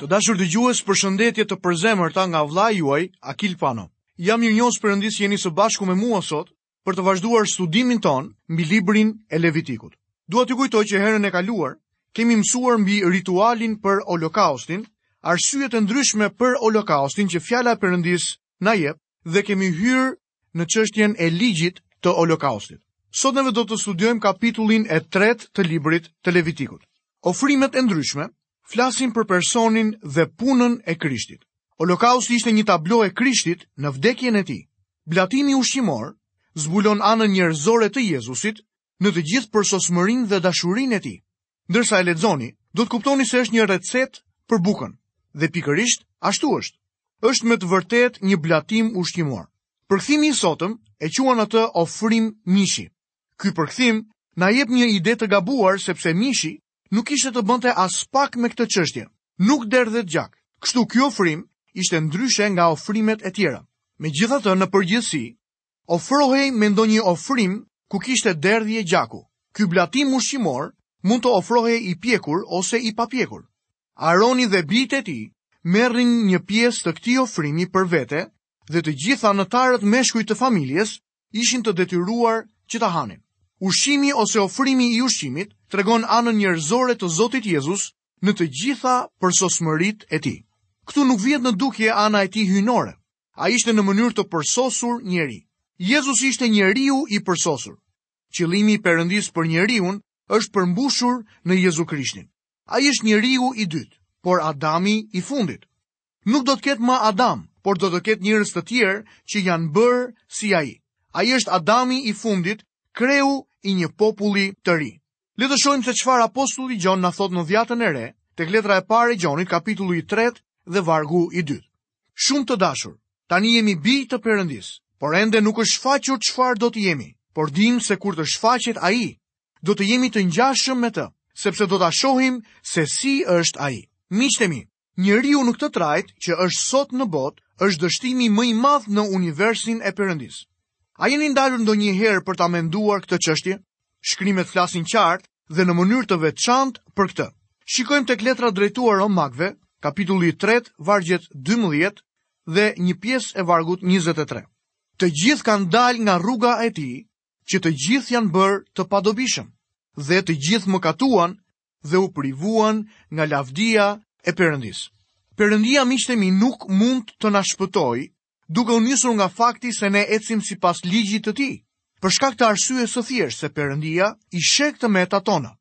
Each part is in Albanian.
Të dashur dëgjues, përshëndetje të përzemërta nga vëllai juaj Akil Pano. Jam mirënjohës Perëndisë që jeni së bashku me mua sot për të vazhduar studimin tonë mbi librin e Levitikut. Dua t'ju kujtoj që herën e kaluar kemi mësuar mbi ritualin për holokaustin, arsyet e ndryshme për holokaustin që fjala e Perëndisë na jep dhe kemi hyrë në çështjen e ligjit të Holokaustit. Sot neve do të studiojmë kapitullin e tretë të librit të Levitikut. Ofrimet e ndryshme flasin për personin dhe punën e Krishtit. Holokausti ishte një tablo e Krishtit në vdekjen e tij. Blatimi ushqimor zbulon anën njerëzore të Jezusit në të gjithë përsosmërinë dhe dashurinë e tij. Ndërsa e lexoni, do të kuptoni se është një recetë për bukën. Dhe pikërisht ashtu është. Është me të vërtetë një blatim ushqimor. Përkthimi i sotshëm e quan atë ofrim mishi. Ky përkthim na jep një ide të gabuar sepse mishi nuk kishte të bënte aspak me këtë çështje. Nuk derdhet gjak. Kështu ky ofrim ishte ndryshe nga ofrimet e tjera. Megjithatë, në përgjithësi, Ofrohej me ndonjë ofrim ku kishte derdhje gjaku. Ky blatim ushqimor mund të ofrohej i pjekur ose i papjekur. Aroni dhe bijtë e tij merrnin një pjesë të këtij ofrimi për vete dhe të gjithë anëtarët meshkuj të familjes ishin të detyruar që ta hanin. Ushqimi ose ofrimi i ushqimit tregon anën njerëzore të Zotit Jezus në të gjitha përsosmëritë e tij. Këtu nuk vihet në dukje ana e tij hyjnore, Ai ishte në mënyrë të përsosur njeri. Jezusi ishte njeriu i përsosur. Qëllimi i Perëndisë për njeriun është përmbushur në Jezu Krishtin. Ai është njeriu i dytë, por Adami i fundit. Nuk do të ketë më Adam, por do të ketë njerëz të tjerë që janë bërë si ai. Ai është Adami i fundit, kreu i një populli të ri. Le të shohim se çfarë apostulli Gjon na thotë në Dhiatën e re, tek letra e parë e Gjonit, kapitulli i 3 dhe vargu i 2. Shumë të dashur, tani jemi bij të Perëndisë, por ende nuk është shfaqur çfarë do të jemi, por dimë se kur të shfaqet ai, do të jemi të ngjashëm me të, sepse do ta shohim se si është ai. Miqtë e mi, Njeriu në këtë trajtë që është sot në botë është dështimi më i madh në universin e Perëndisë. A jeni ndalur ndonjëherë për ta menduar këtë çështje? Shkrimet flasin qartë dhe në mënyrë të veçantë për këtë. Shikojmë tek letra drejtuar Romakëve, kapitulli 3, vargjet 12 dhe një pjesë e vargut 23. Të gjithë kanë dalë nga rruga e tij, që të gjithë janë bërë të padobishëm dhe të gjithë mëkatuan dhe u privuan nga lavdia e Perëndisë. Perëndia miqtë e mi nuk mund të na shpëtojë, duke u nisur nga fakti se ne ecim sipas ligjit të tij, për shkak të arsyes së thjeshtë se Perëndia i sheh të metat tona.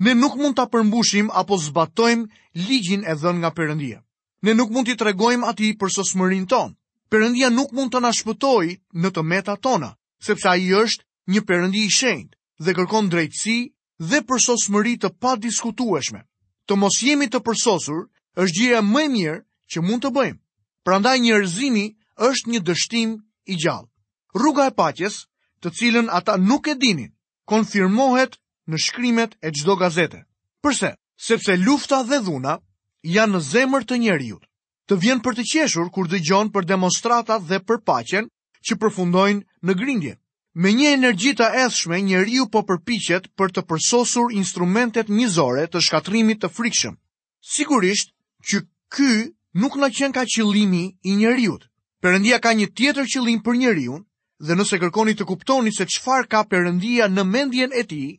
Ne nuk mund ta përmbushim apo zbatojmë ligjin e dhënë nga Perëndia. Ne nuk mund t'i tregojmë atij përsosmërinë tonë. Perëndia nuk mund të na shpëtojë në të metat tona, sepse ai është një Perëndi i shenjtë dhe kërkon drejtësi dhe përsosmëri të padiskutueshme. Të mos jemi të përsosur është gjëja më e mirë që mund të bëjmë. Prandaj njerëzimi është një dështim i gjallë. Rruga e paqes, të cilën ata nuk e dinin, konfirmohet në shkrimet e çdo gazete. Përse? Sepse lufta dhe dhuna janë në zemër të njeriut. Të vjen për të qeshur kur dëgjon për demonstratat dhe për paqen, që përfundojnë në grindje. Me një energji të ethshme, njeriu po përpiqet për të përsosur instrumentet mizore të shkatërrimit të frikshëm. Sigurisht që ky nuk na qenka qëllimi i njeriut. Perëndia ka një tjetër qëllim për njeriun dhe nëse kërkoni të kuptoni se çfarë ka Perëndia në mendjen e tij,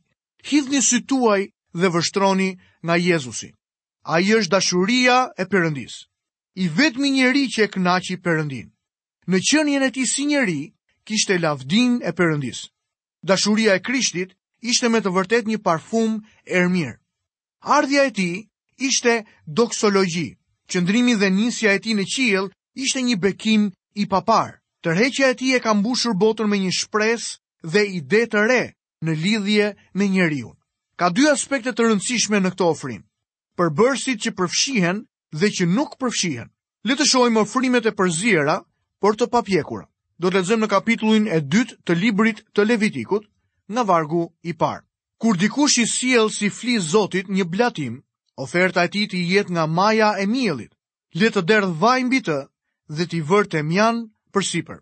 hidhni sytë tuaj dhe vështroni nga Jezusi. Ai është dashuria e Perëndisë. I vetmi njeri që e kënaqi Perëndinë. në qenien e tij si njeri, kishte lavdinë e Perëndisë. Dashuria e Krishtit ishte me të vërtetë një parfum erëmirë. Ardhja e tij ishte doksologji. Qëndrimi dhe nisja e tij në qiell ishte një bekim i paparë. Tërheqja e tij e ka mbushur botën me një shpresë dhe ide të re në lidhje me njeriun. Ka dy aspekte të rëndësishme në këtë ofrim. përbërësit që përfshihen dhe që nuk përfshihen. Le të shohim ofrimet e përziera por të papjekura. Do të lexojmë në kapitullin e dytë të librit të Levitikut, nga vargu i parë. Kur dikush i sjell si fli Zotit një blatim, oferta e tij të jetë nga maja e miellit. Le të derdhë vaj mbi të dhe t'i vërë temjan përsipër.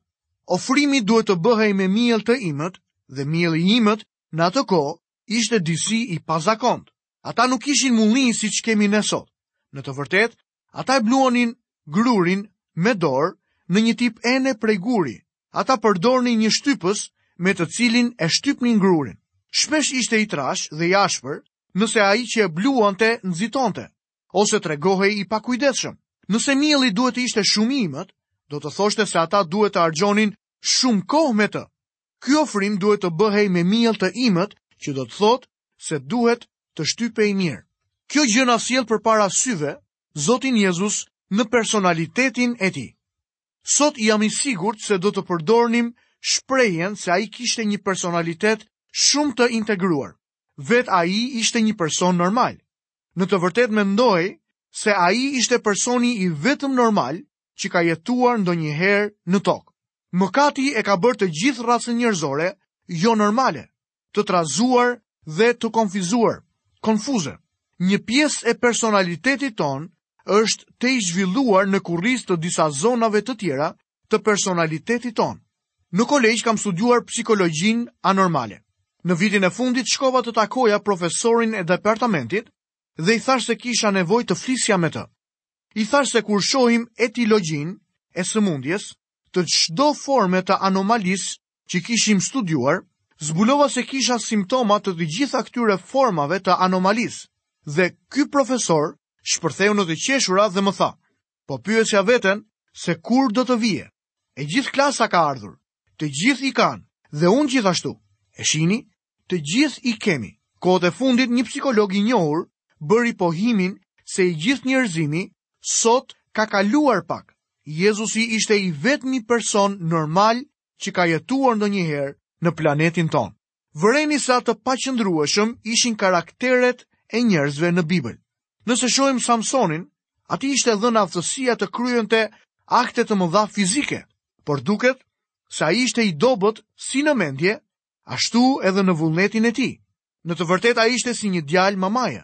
Ofrimi duhet të bëhej me miell të imët dhe miell i imët në atë kohë ishte disi i pazakontë. Ata nuk kishin mullinj siç kemi ne sot. Në të vërtetë, ata e bluanin grurin me dorë në një tip ene prej guri. Ata përdornin një shtypës me të cilin e shtypnin grurin. Shpesh ishte i trashë dhe i ashpër nëse ai që e bluante nxitonte, ose tregohej i pakujdesshëm. Nëse mielli duhet të ishte shumë i imët, do të thoshte se ata duhet të harxhonin shumë kohë me të. Ky ofrim duhet të bëhej me miell të imët, që do të thotë se duhet të shtypej mirë. Kjo gjë na sjell përpara syve Zotin Jezus në personalitetin e tij. Sot jam i sigurt se do të përdornim shprehjen se ai kishte një personalitet shumë të integruar. Vetë ai ishte një person normal. Në të vërtetë mendoj se ai ishte personi i vetëm normal që ka jetuar ndonjëherë në tokë. Mëkati e ka bërë të gjithë rracën njerëzore jonormale, të trazuar dhe të konfizuar, konfuze. Një pjesë e personalitetit tonë është tejzhvilluar në kurriz të disa zonave të tjera të personalitetit tonë. Në kolegj kam studiuar psikologjinë anormale. Në vitin e fundit shkova të takoja profesorin e departamentit dhe i thashë se kisha nevojë të flisja me të. I thashë se kur shohim etiologjinë e sëmundjes të çdo forme të anomalisë që kishim studiuar, zbulova se kisha simptoma të të gjitha këtyre formave të anomalisë. Dhe ky profesor shpërtheu në të qeshura dhe më tha: "Po pyesja veten se kur do të vije." E gjithë klasa ka ardhur, të gjithë i kanë, dhe unë gjithashtu. E shihni, të gjithë i kemi. Kohët e fundit një psikolog i njohur bëri pohimin se i gjithë njerëzimi sot ka kaluar pak. Jezusi ishte i vetmi person normal që ka jetuar ndonjëherë në planetin tonë. Vëreni sa të paqëndrueshëm ishin karakteret e njerëzve në Bibël. Nëse shohim Samsonin, atij i ishte dhënë aftësia të kryente akte të mëdha fizike, por duket se ai ishte i dobët si në mendje, ashtu edhe në vullnetin e tij. Në të vërtetë ai ishte si një djalë mamaje.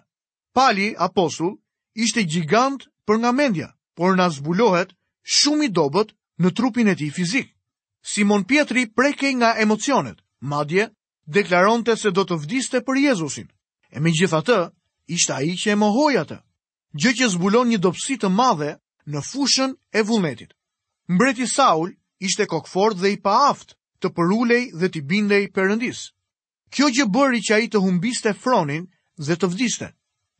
Pali, apostull, ishte gjigant për nga mendja, por na zbulohet shumë i dobët në trupin e tij fizik. Simon Pjetri prekej nga emocionet, madje deklaronte se do të vdiste për Jezusin. E megjithatë, ishte ai që e mohoi atë, gjë që zbulon një dobësi të madhe në fushën e vullnetit. Mbreti Saul ishte kokëfortë dhe i paaftë të përulej dhe t'i bindej Perëndisë. Kjo gjë bëri që ai të humbiste fronin dhe të vdiste.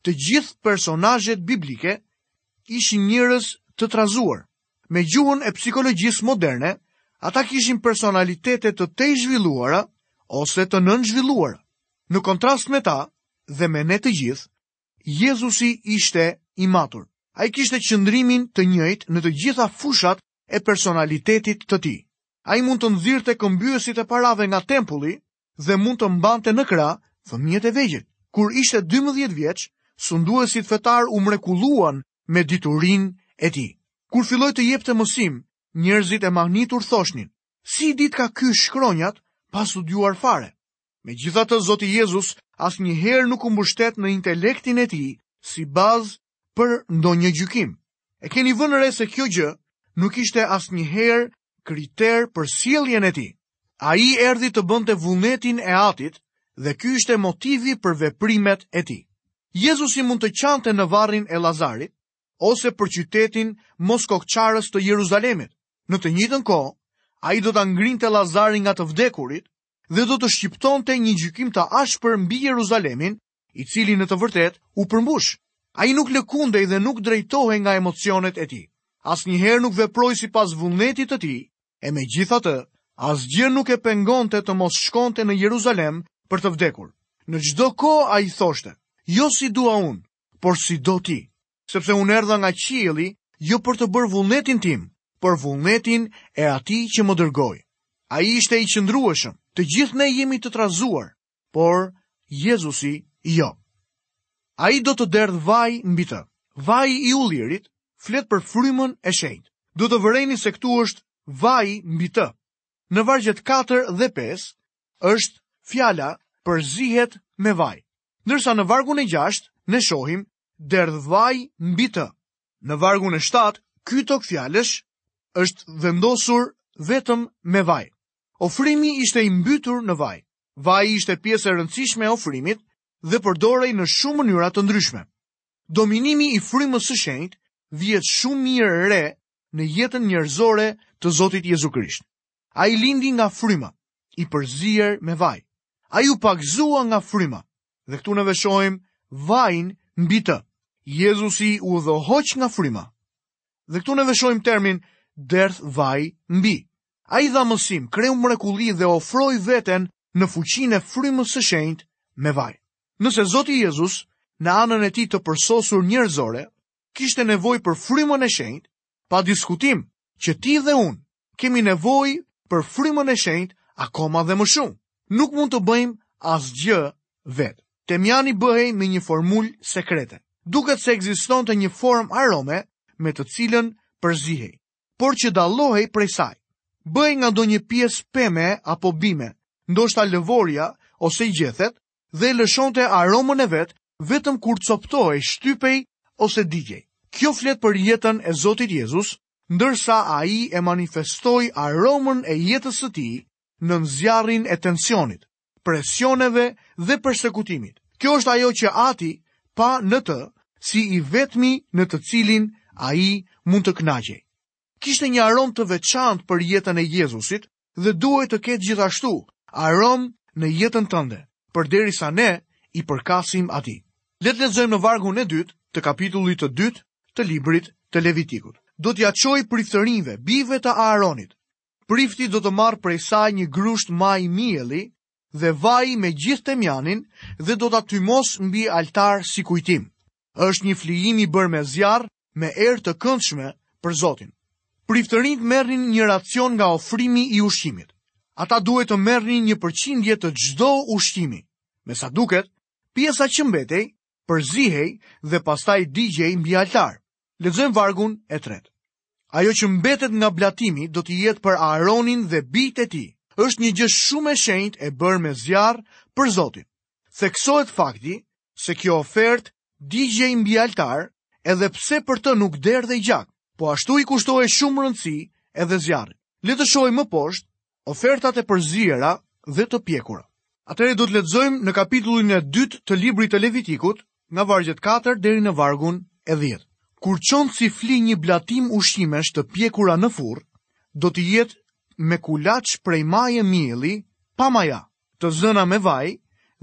Të gjithë personazhet biblike ishin njerëz të trazuar. Me gjuhën e psikologjisë moderne, ata kishin personalitete të tejzhvilluara ose të nënzhvilluara. Në kontrast me ta dhe me ne të gjithë, Jezusi ishte i matur. Ai kishte qëndrimin të njëjtë në të gjitha fushat e personalitetit të tij. Ai mund të nxirrte këmbyesit e parave nga tempulli dhe mund të mbante në krah fëmijët e vegjël. Kur ishte 12 vjeç, sunduesit fetarë u mrekulluan me diturinë e tij. Kur filloi të jepte mësim, njerëzit e mahnitur thoshnin, si i ditka ky shkronjat pa studiuar fare. Megjithatë Zoti Jezus asnjëherë nuk u mbështet në intelektin e tij si bazë për ndonjë gjykim. E keni vënë re se kjo gjë nuk ishte asnjëherë kriter për sjelljen e tij. Ai erdhi të bënte vullnetin e Atit dhe ky ishte motivi për veprimet e tij. Jezusi mund të qante në varrin e Lazarit ose për qytetin moskokçarës të Jeruzalemit. Në të njëjtën kohë, ai do ta ngrinte Lazarin nga të vdekurit dhe do të shqiptonte një gjykim të ashpër mbi Jeruzalemin i cili në të vërtetë u përmbush. Ai nuk lëkundej dhe nuk drejtohej nga emocionet e tij. Asnjëherë nuk veproi sipas vullnetit të tij, e megjithatë, asgjë nuk e pengonte të mos shkonte në Jeruzalem për të vdekur. Në çdo kohë ai thoshte, jo si dua unë, por si do ti, sepse unë erdha nga qielli, jo për të bërë vullnetin tim, por vullnetin e atij që më dërgoi. Ai ishte i qëndrueshëm, të gjithë ne jemi të trazuar, por Jezusi jo. Ai do të derdhë vaj mbi të. Vaji i ullirit flet për frymën e shenjtë. Do të vëreni se këtu është vaj mbi të. Në vargjet 4 dhe 5 është fjala përzihet me vaj. Ndërsa në vargun e 6 ne shohim derdh vaj mbi të. Në vargun e 7 ky togfjalësh është vendosur vetëm me vaj. Ofrimi ishte i mbytur në vaj. Vaji ishte pjesë e rëndësishme e ofrimit dhe përdorej në shumë mënyra të ndryshme. Dominimi i frymës së shenjtë vihet shumë mirë re në jetën njerëzore të Zotit Jezu Krisht. Ai lindi nga fryma, i përzier me vaj. Ai u pagëzua nga fryma, dhe këtu ne shohim vajin mbi të. Jezusi u udhëhoq nga fryma, dhe këtu ne shohim termin derdh vaj mbi. Ai dha mësim, kreu mrekulli dhe ofroi veten në fuqinë e frymës së shenjtë me vaj. Nëse Zoti Jezus, në anën e tij të përsosur njerëzore, kishte nevojë për frymën e shenjtë, pa diskutim që ti dhe unë kemi nevojë për frymën e shenjtë akoma dhe më shumë. Nuk mund të bëjmë asgjë vetë. Temjani bëhej me një formulë sekrete. Duket se ekzistonte një formë arome me të cilën përzihej. por që dallohej prej saj. Bëhej nga ndonjë pjesë peme apo bime, ndoshta lëvorja ose gjethet dhe lëshonte aromën e vet vetëm kur copëtohej, shtypej ose digjej. Kjo flet për jetën e Zotit Jezus, ndërsa ai e manifestoi aromën e jetës së tij nën zjarrin e tensionit, presioneve dhe persekutimit. Kjo është ajo që ati pa në të si i vetmi në të cilin ai mund të kënaqej. Kishte një aromë të veçantë për jetën e Jezusit dhe duhet të ketë gjithashtu aromë në jetën tënde, përderisa ne i përkasim atij. Le të lexojmë në vargun e dytë të kapitullit të dytë të librit të Levitikut. Do t'ia çojë priftërinjve, bijve të Aaronit, Prifti do të marrë prej saj një grusht majë mielli dhe vaji me gjithë temjanin dhe do ta tymosë mbi altar si kujtim. Është një flijim i bërë me zjarr me erë të këndshme për Zotin. Priftërinjtë merrnin një racion nga ofrimi i ushqimit. Ata duhet të merrnin një përqindje të çdo ushqimi. Me sa duket, pjesa që mbetej përzihej dhe pastaj digjej mbi altar. Lexojmë vargun e tretë. Ajo që mbetet nga blatimi do të jetë për Aaronin dhe bijtë e tij. Është një gjë shumë e shenjtë e bërë me zjarr për Zotin. Theksohet fakti se kjo ofertë digjej mbi altar edhe pse për të nuk derdhej gjak, po ashtu i kushtohej shumë rëndësi edhe zjarrit. Le të shohim më poshtë ofertat e përziera dhe të pjekura. Atëherë do të lexojmë në kapitullin e dytë të librit të Levitikut, nga vargjet 4 deri në vargun e 10. Kur çon si fli një blatim ushqimesh të pjekura në furrë, do të jetë me kulaç prej maje mielli, pa maja, të zëna me vaj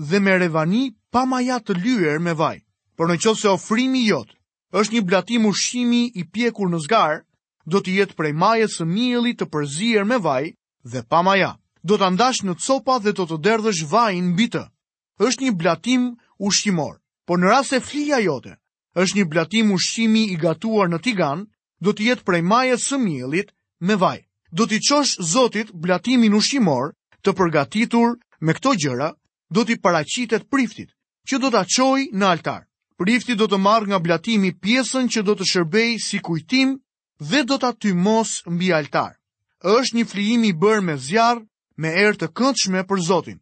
dhe me revani pa maja të lyer me vaj. Por në qoftë se ofrimi yt është një blatim ushqimi i pjekur në zgarë, do të jetë prej majës së miellit të përzier me vaj dhe pa maja. Do ta ndash në copa dhe do të derdhësh vajin mbi të. Është një blatim ushqimor, por në rast se flija jote është një blatim ushqimi i gatuar në tigan, do të jetë prej majës së miellit me vaj. Do t'i çosh Zotit blatimin ushqimor të përgatitur me këto gjëra, do t'i paraqitet priftit, që do ta çojë në altar. Prifti do të marrë nga blatimi pjesën që do të shërbejë si kujtim dhe do ta tymosë mbi altar. Është një flijim i bërë me zjarr, me erë të këndshme për Zotin.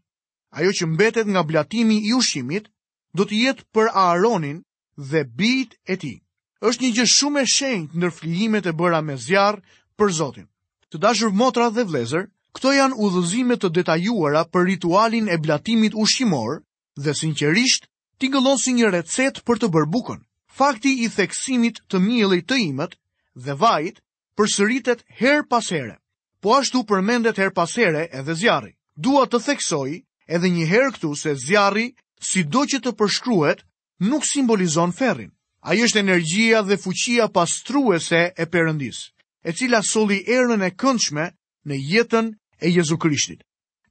Ajo që mbetet nga blatimi i ushqimit do të jetë për Aaronin dhe bijtë e tij. Është një gjë shumë e shenjtë ndër flijimet e bëra me zjarr për Zotin. Të dashur motra dhe vëllezër, këto janë udhëzime të detajuara për ritualin e blatimit ushqimor dhe sinqerisht tingëllon si një recetë për të bërë bukën. Fakti i theksimit të miellit të imët dhe vajit përsëritet herë pas here. Po ashtu përmendet herë pas here edhe zjarri. Dua të theksoj edhe një herë këtu se zjarri, sido që të përshkruhet, nuk simbolizon ferrin. Ai është energjia dhe fuqia pastruese e Perëndisë, e cila solli erën e këndshme në jetën e Jezu Krishtit.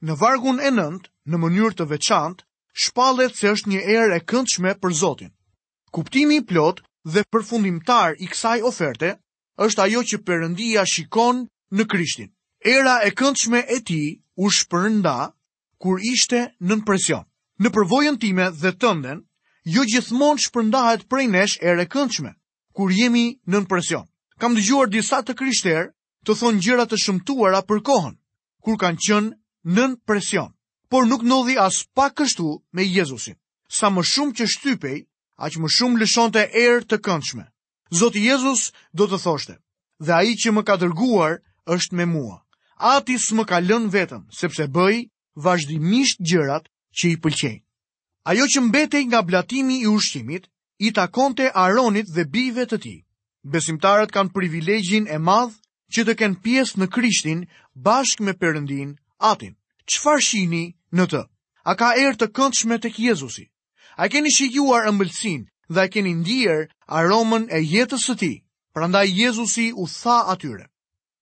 Në vargun e nëntë, në mënyrë të veçantë, shpallet se është një erë e këndshme për Zotin. Kuptimi i plotë dhe përfundimtar i kësaj oferte është ajo që Perëndia shikon në Krishtin. Era e këndshme e tij u shpërnda kur ishte nën presion. Në përvojën time dhe tënden, jo gjithmonë shpërndahet prej nesh erë e këndshme, kur jemi nën presion. Kam dëgjuar disa të krishterë të thonë gjëra të shëmtuara për kohën, kur kanë qenë nën presion. Por nuk ndodhi aspak kështu me Jezusin. Sa më shumë që shtypej, aq më shumë lëshonte erë të këndshme. Zoti Jezus do të thoshte, dhe ai që më ka dërguar është me mua. Ati s'më ka lënë vetëm, sepse bëj vazhdimisht gjërat që i pëlqejnë. Ajo që mbetej nga blatimi i ushqimit i takonte Aronit dhe bijve të tij. Besimtarët kanë privilegjin e madh që të kenë pjesë në Krishtin bashkë me Perëndinë, Atin. Çfarë shihni në të? A ka erë të këndshme tek Jezusi? A keni shijuar ëmbëlsinë dhe a keni ndier aromën e jetës së tij? Prandaj Jezusi u tha atyre: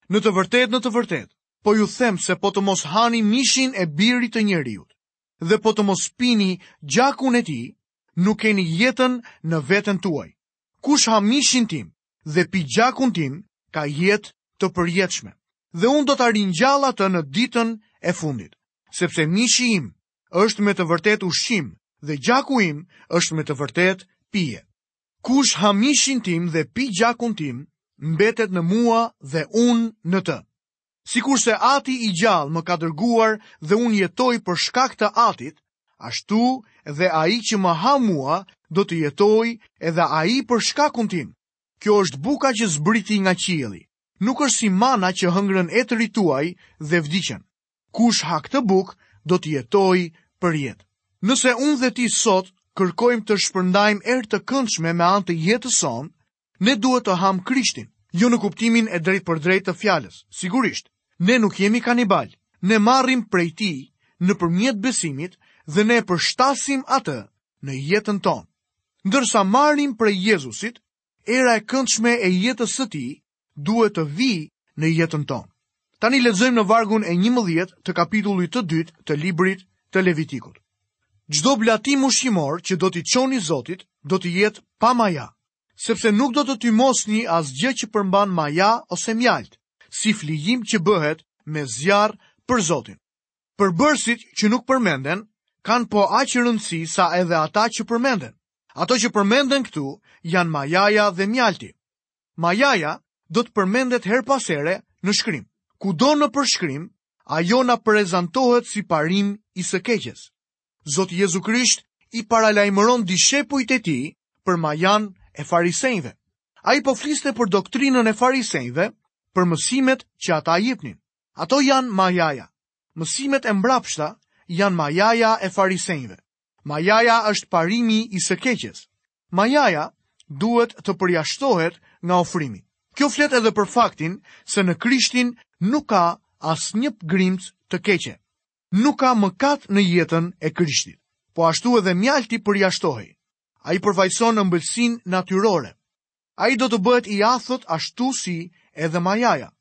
Në të vërtetë, në të vërtetë, po ju them se po të mos hani mishin e birit të njeriut, dhe po të mos pini gjakun e tij, nuk keni jetën në veten tuaj. Kush ha mishin tim dhe pi gjakun tim, ka jetë të përjetshme, dhe unë do ta ringjall atë në ditën e fundit, sepse mishi im është me të vërtetë ushqim dhe gjaku im është me të vërtetë pije. Kush ha mishin tim dhe pi gjakun tim, mbetet në mua dhe unë në të. Sikurse Ati i gjallë më ka dërguar dhe unë jetoj për shkak të Atit, ashtu dhe ai që më ha mua do të jetojë edhe ai për shkakun tim. Kjo është buka që zbriti nga qielli. Nuk është si mana që hëngrën etërit tuaj dhe vdiqën. Kush ha këtë bukë do të jetojë përjetë. Nëse unë dhe ti sot kërkojmë të shpërndajmë erë të këndshme me anë të jetës sonë, Ne duhet të hamë Krishtin, jo në kuptimin e drejtpërdrejtë të fjalës, sigurisht. Ne nuk jemi kanibalë. Ne marrim prej tij nëpërmjet besimit dhe ne e përshtasim atë në jetën tonë. Ndërsa marrim prej Jezusit, era e këndshme e jetës së tij duhet të vijë në jetën tonë. Tani lexojmë në vargun e 11 të kapitullit të dytë të librit të Levitikut. Çdo blatim ushqimor që do t'i çoni Zotit do të jetë pa maja, sepse nuk do të tymosni asgjë që përmban maja ose mjaltë, si flijim që bëhet me zjarr për Zotin. Përbërësit që nuk përmenden kanë po aq rëndësi sa edhe ata që përmenden. Ato që përmenden këtu janë majaja dhe mjalti. Majaja do të përmendet herë pas here në shkrim. Kudo nëpër shkrim, ajo na prezantohet si parim i së keqes. Zoti Jezu Krisht i paralajmëron dishepujt e tij për majanë e farisenjve. Ai po fliste për doktrinën e farisenjve, për mësimet që ata jepnin. Ato janë majaja. Mësimet e mbrapshta janë majaja e farisenjve. Majaja është parimi i së keqes. Majaja duhet të përjashtohet nga ofrimi. Kjo flet edhe për faktin se në Krishtin nuk ka asnjë grimcë të keqe. Nuk ka mëkat në jetën e Krishtit. Po ashtu edhe mjalti përjashtohej. Ai përfaqëson ëmbëlsinë natyrore. Ai do të bëhet i athët ashtu si edhe majaja.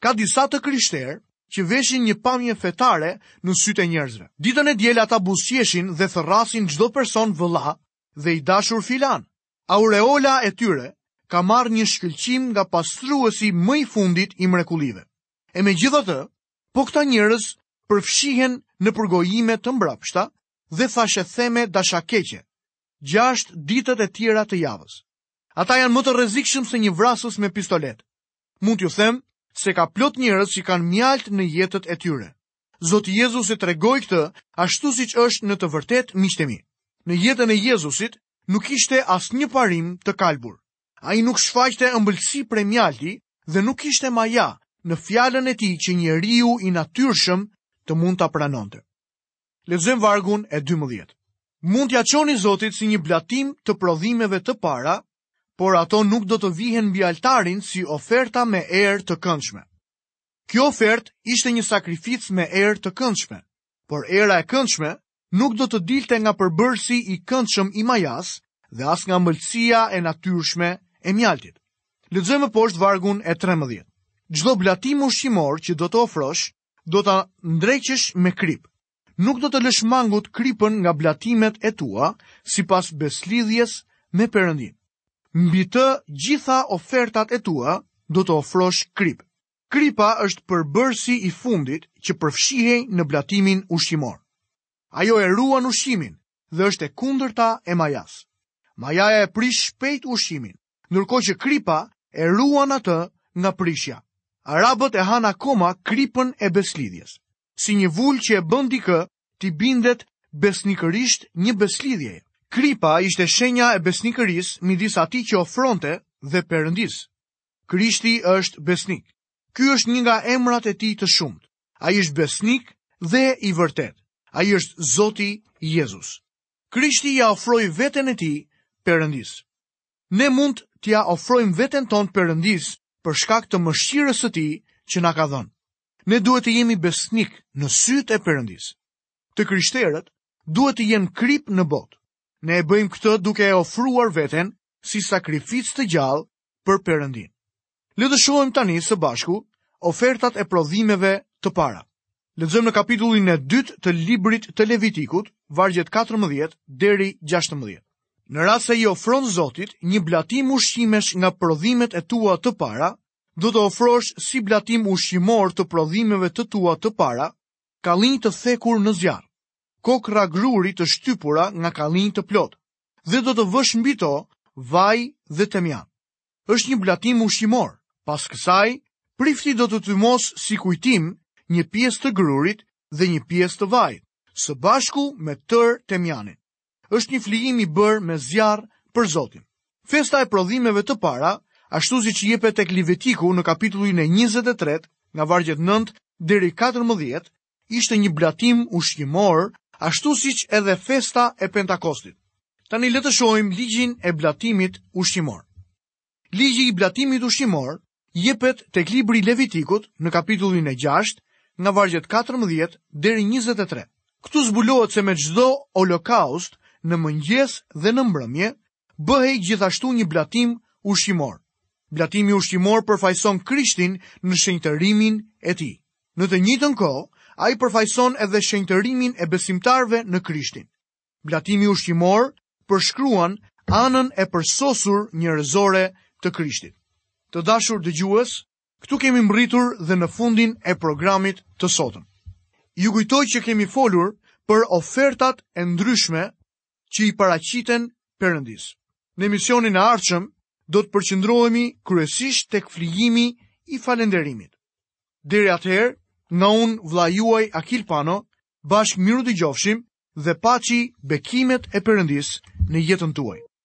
Ka disa të krishterë që veshin një pamje fetare në sytë e njerëzve. Ditën e diel ata buzëqeshin dhe thërrasin çdo person vëlla dhe i dashur filan. Aureola e tyre ka marrë një shkëlqim nga pastruesi më i fundit i mrekullive. E megjithatë, po këta njerëz përfshihen në përgojime të mbrapshta dhe thashetheme dashakeqe, gjashtë ditët e tjera të javës. Ata janë më të rrezikshëm se një vrasës me pistoletë, Mund t'ju them se ka plot njerëz që kanë mjaltë në jetët e tyre. Zoti Jezus e tregoi këtë ashtu siç është në të vërtetë miqtë e mi. Në jetën e Jezusit nuk kishte asnjë parim të kalbur. Ai nuk shfaqte ëmbëlsi prej mjalti dhe nuk kishte maja në fjalën e tij që njeriu i natyrshëm të mund ta pranonte. Lexojmë vargun e 12. Mund t'ia çoni Zotit si një blatim të prodhimeve të para, por ato nuk do të vihen mbi altarin si oferta me erë të këndshme. Kjo ofertë ishte një sakrificë me erë të këndshme, por era e këndshme nuk do të dilte nga përbërësi i këndshëm i majasë dhe as nga ëmbëlsia e natyrshme e mjaltit. Lexojmë më poshtë vargun e 13. Çdo blatim ushqimor që do të ofrosh, Do ta ndreqësh me kripë. Nuk do ta lësh mangut kripën nga blatimet e tua, sipas besëlidhjes me Perëndinë. Mbi të gjitha ofertat e tua do të ofrosh kripë. Kripa është përbërësi i fundit që përfshihej në blatimin ushqimor. Ajo e ruan ushqimin dhe është e kundërta e majasë. Majaja e prish shpejt ushqimin, ndërkohë që kripa e ruan atë nga prishja. Arabët e hanë akoma kripën e besëlidhjes, si një vulë që e bën dikë t'i bindet besnikërisht një besëlidhjeje. Kripa ishte shenja e besnikërisë midis atij që ofronte dhe Perëndisë. Krishti është besnik. Ky është një nga emrat e tij të shumtë. Ai është besnik dhe i vërtetë. Ai është Zoti Jezus. Krishti ia ofroi veten e tij Perëndisë. Ne mund t'ia ofrojmë veten tonë Perëndisë për shkak të mëshirës së tij që na ka dhënë. Ne duhet të jemi besnikë në sytë e Perëndisë. Të krishterët duhet të jenë kripë në botë. Ne e bëjmë këtë duke e ofruar veten si sakrificë të gjallë për Perëndinë. Le të shohim tani së bashku ofertat e prodhimeve të para. Lexojmë në kapitullin e dytë të librit të Levitikut, vargjet 14 deri 16. Në rast se i ofron Zotit një blatim ushqimesh nga prodhimet e tua të para, do të ofrosh si blatim ushqimor të prodhimeve të tua të para, kallinj të thekur në zjarr, kokrra gruri të shtypura nga kallinj të plotë, dhe do të vësh mbi to vaj dhe temjan. është një blatim ushqimor. Pas kësaj, prifti do të tymosë si kujtim një pjesë të grurit dhe një pjesë të vajit, së bashku me tërë temjanin. Është një flijim i bërë me zjarr për Zotin. Festa e prodhimeve të para, ashtu siç jepet tek Levitiku në kapitullin e 23, nga vargjet 9 deri 14, ishte një blatim ushqimor, ashtu siç edhe festa e pentakostit. Tani le të shohim ligjin e blatimit ushqimor. Ligji i blatimit ushqimor jepet tek libri i Levitikut në kapitullin e 6, nga vargjet 14 deri 23. Këtu zbulohet se me çdo holokaust në mëngjes dhe në mbrëmje, Bëhej gjithashtu një blatim ushqimor. Blatimi ushqimor përfaqëson Krishtin në shenjtërimin e tij. Në të njëjtën kohë, ai përfaqëson edhe shenjtërimin e besimtarëve në Krishtin. Blatimi ushqimor përshkruan anën e përsosur njerëzore të Krishtit. Të dashur dëgjues, këtu kemi mbërritur dhe në fundin e programit të sotëm. Ju kujtoj që kemi folur për ofertat e ndryshme që i paraqiten Perëndisë. Në emisionin e ardhshëm do të përqendrohemi kryesisht tek flijimi i falënderimit. Deri atëherë, nga unë vëllai juaj Akil Pano, bashkë mirudëgjofshim dhe paçi bekimet e Perëndisë në jetën tuaj.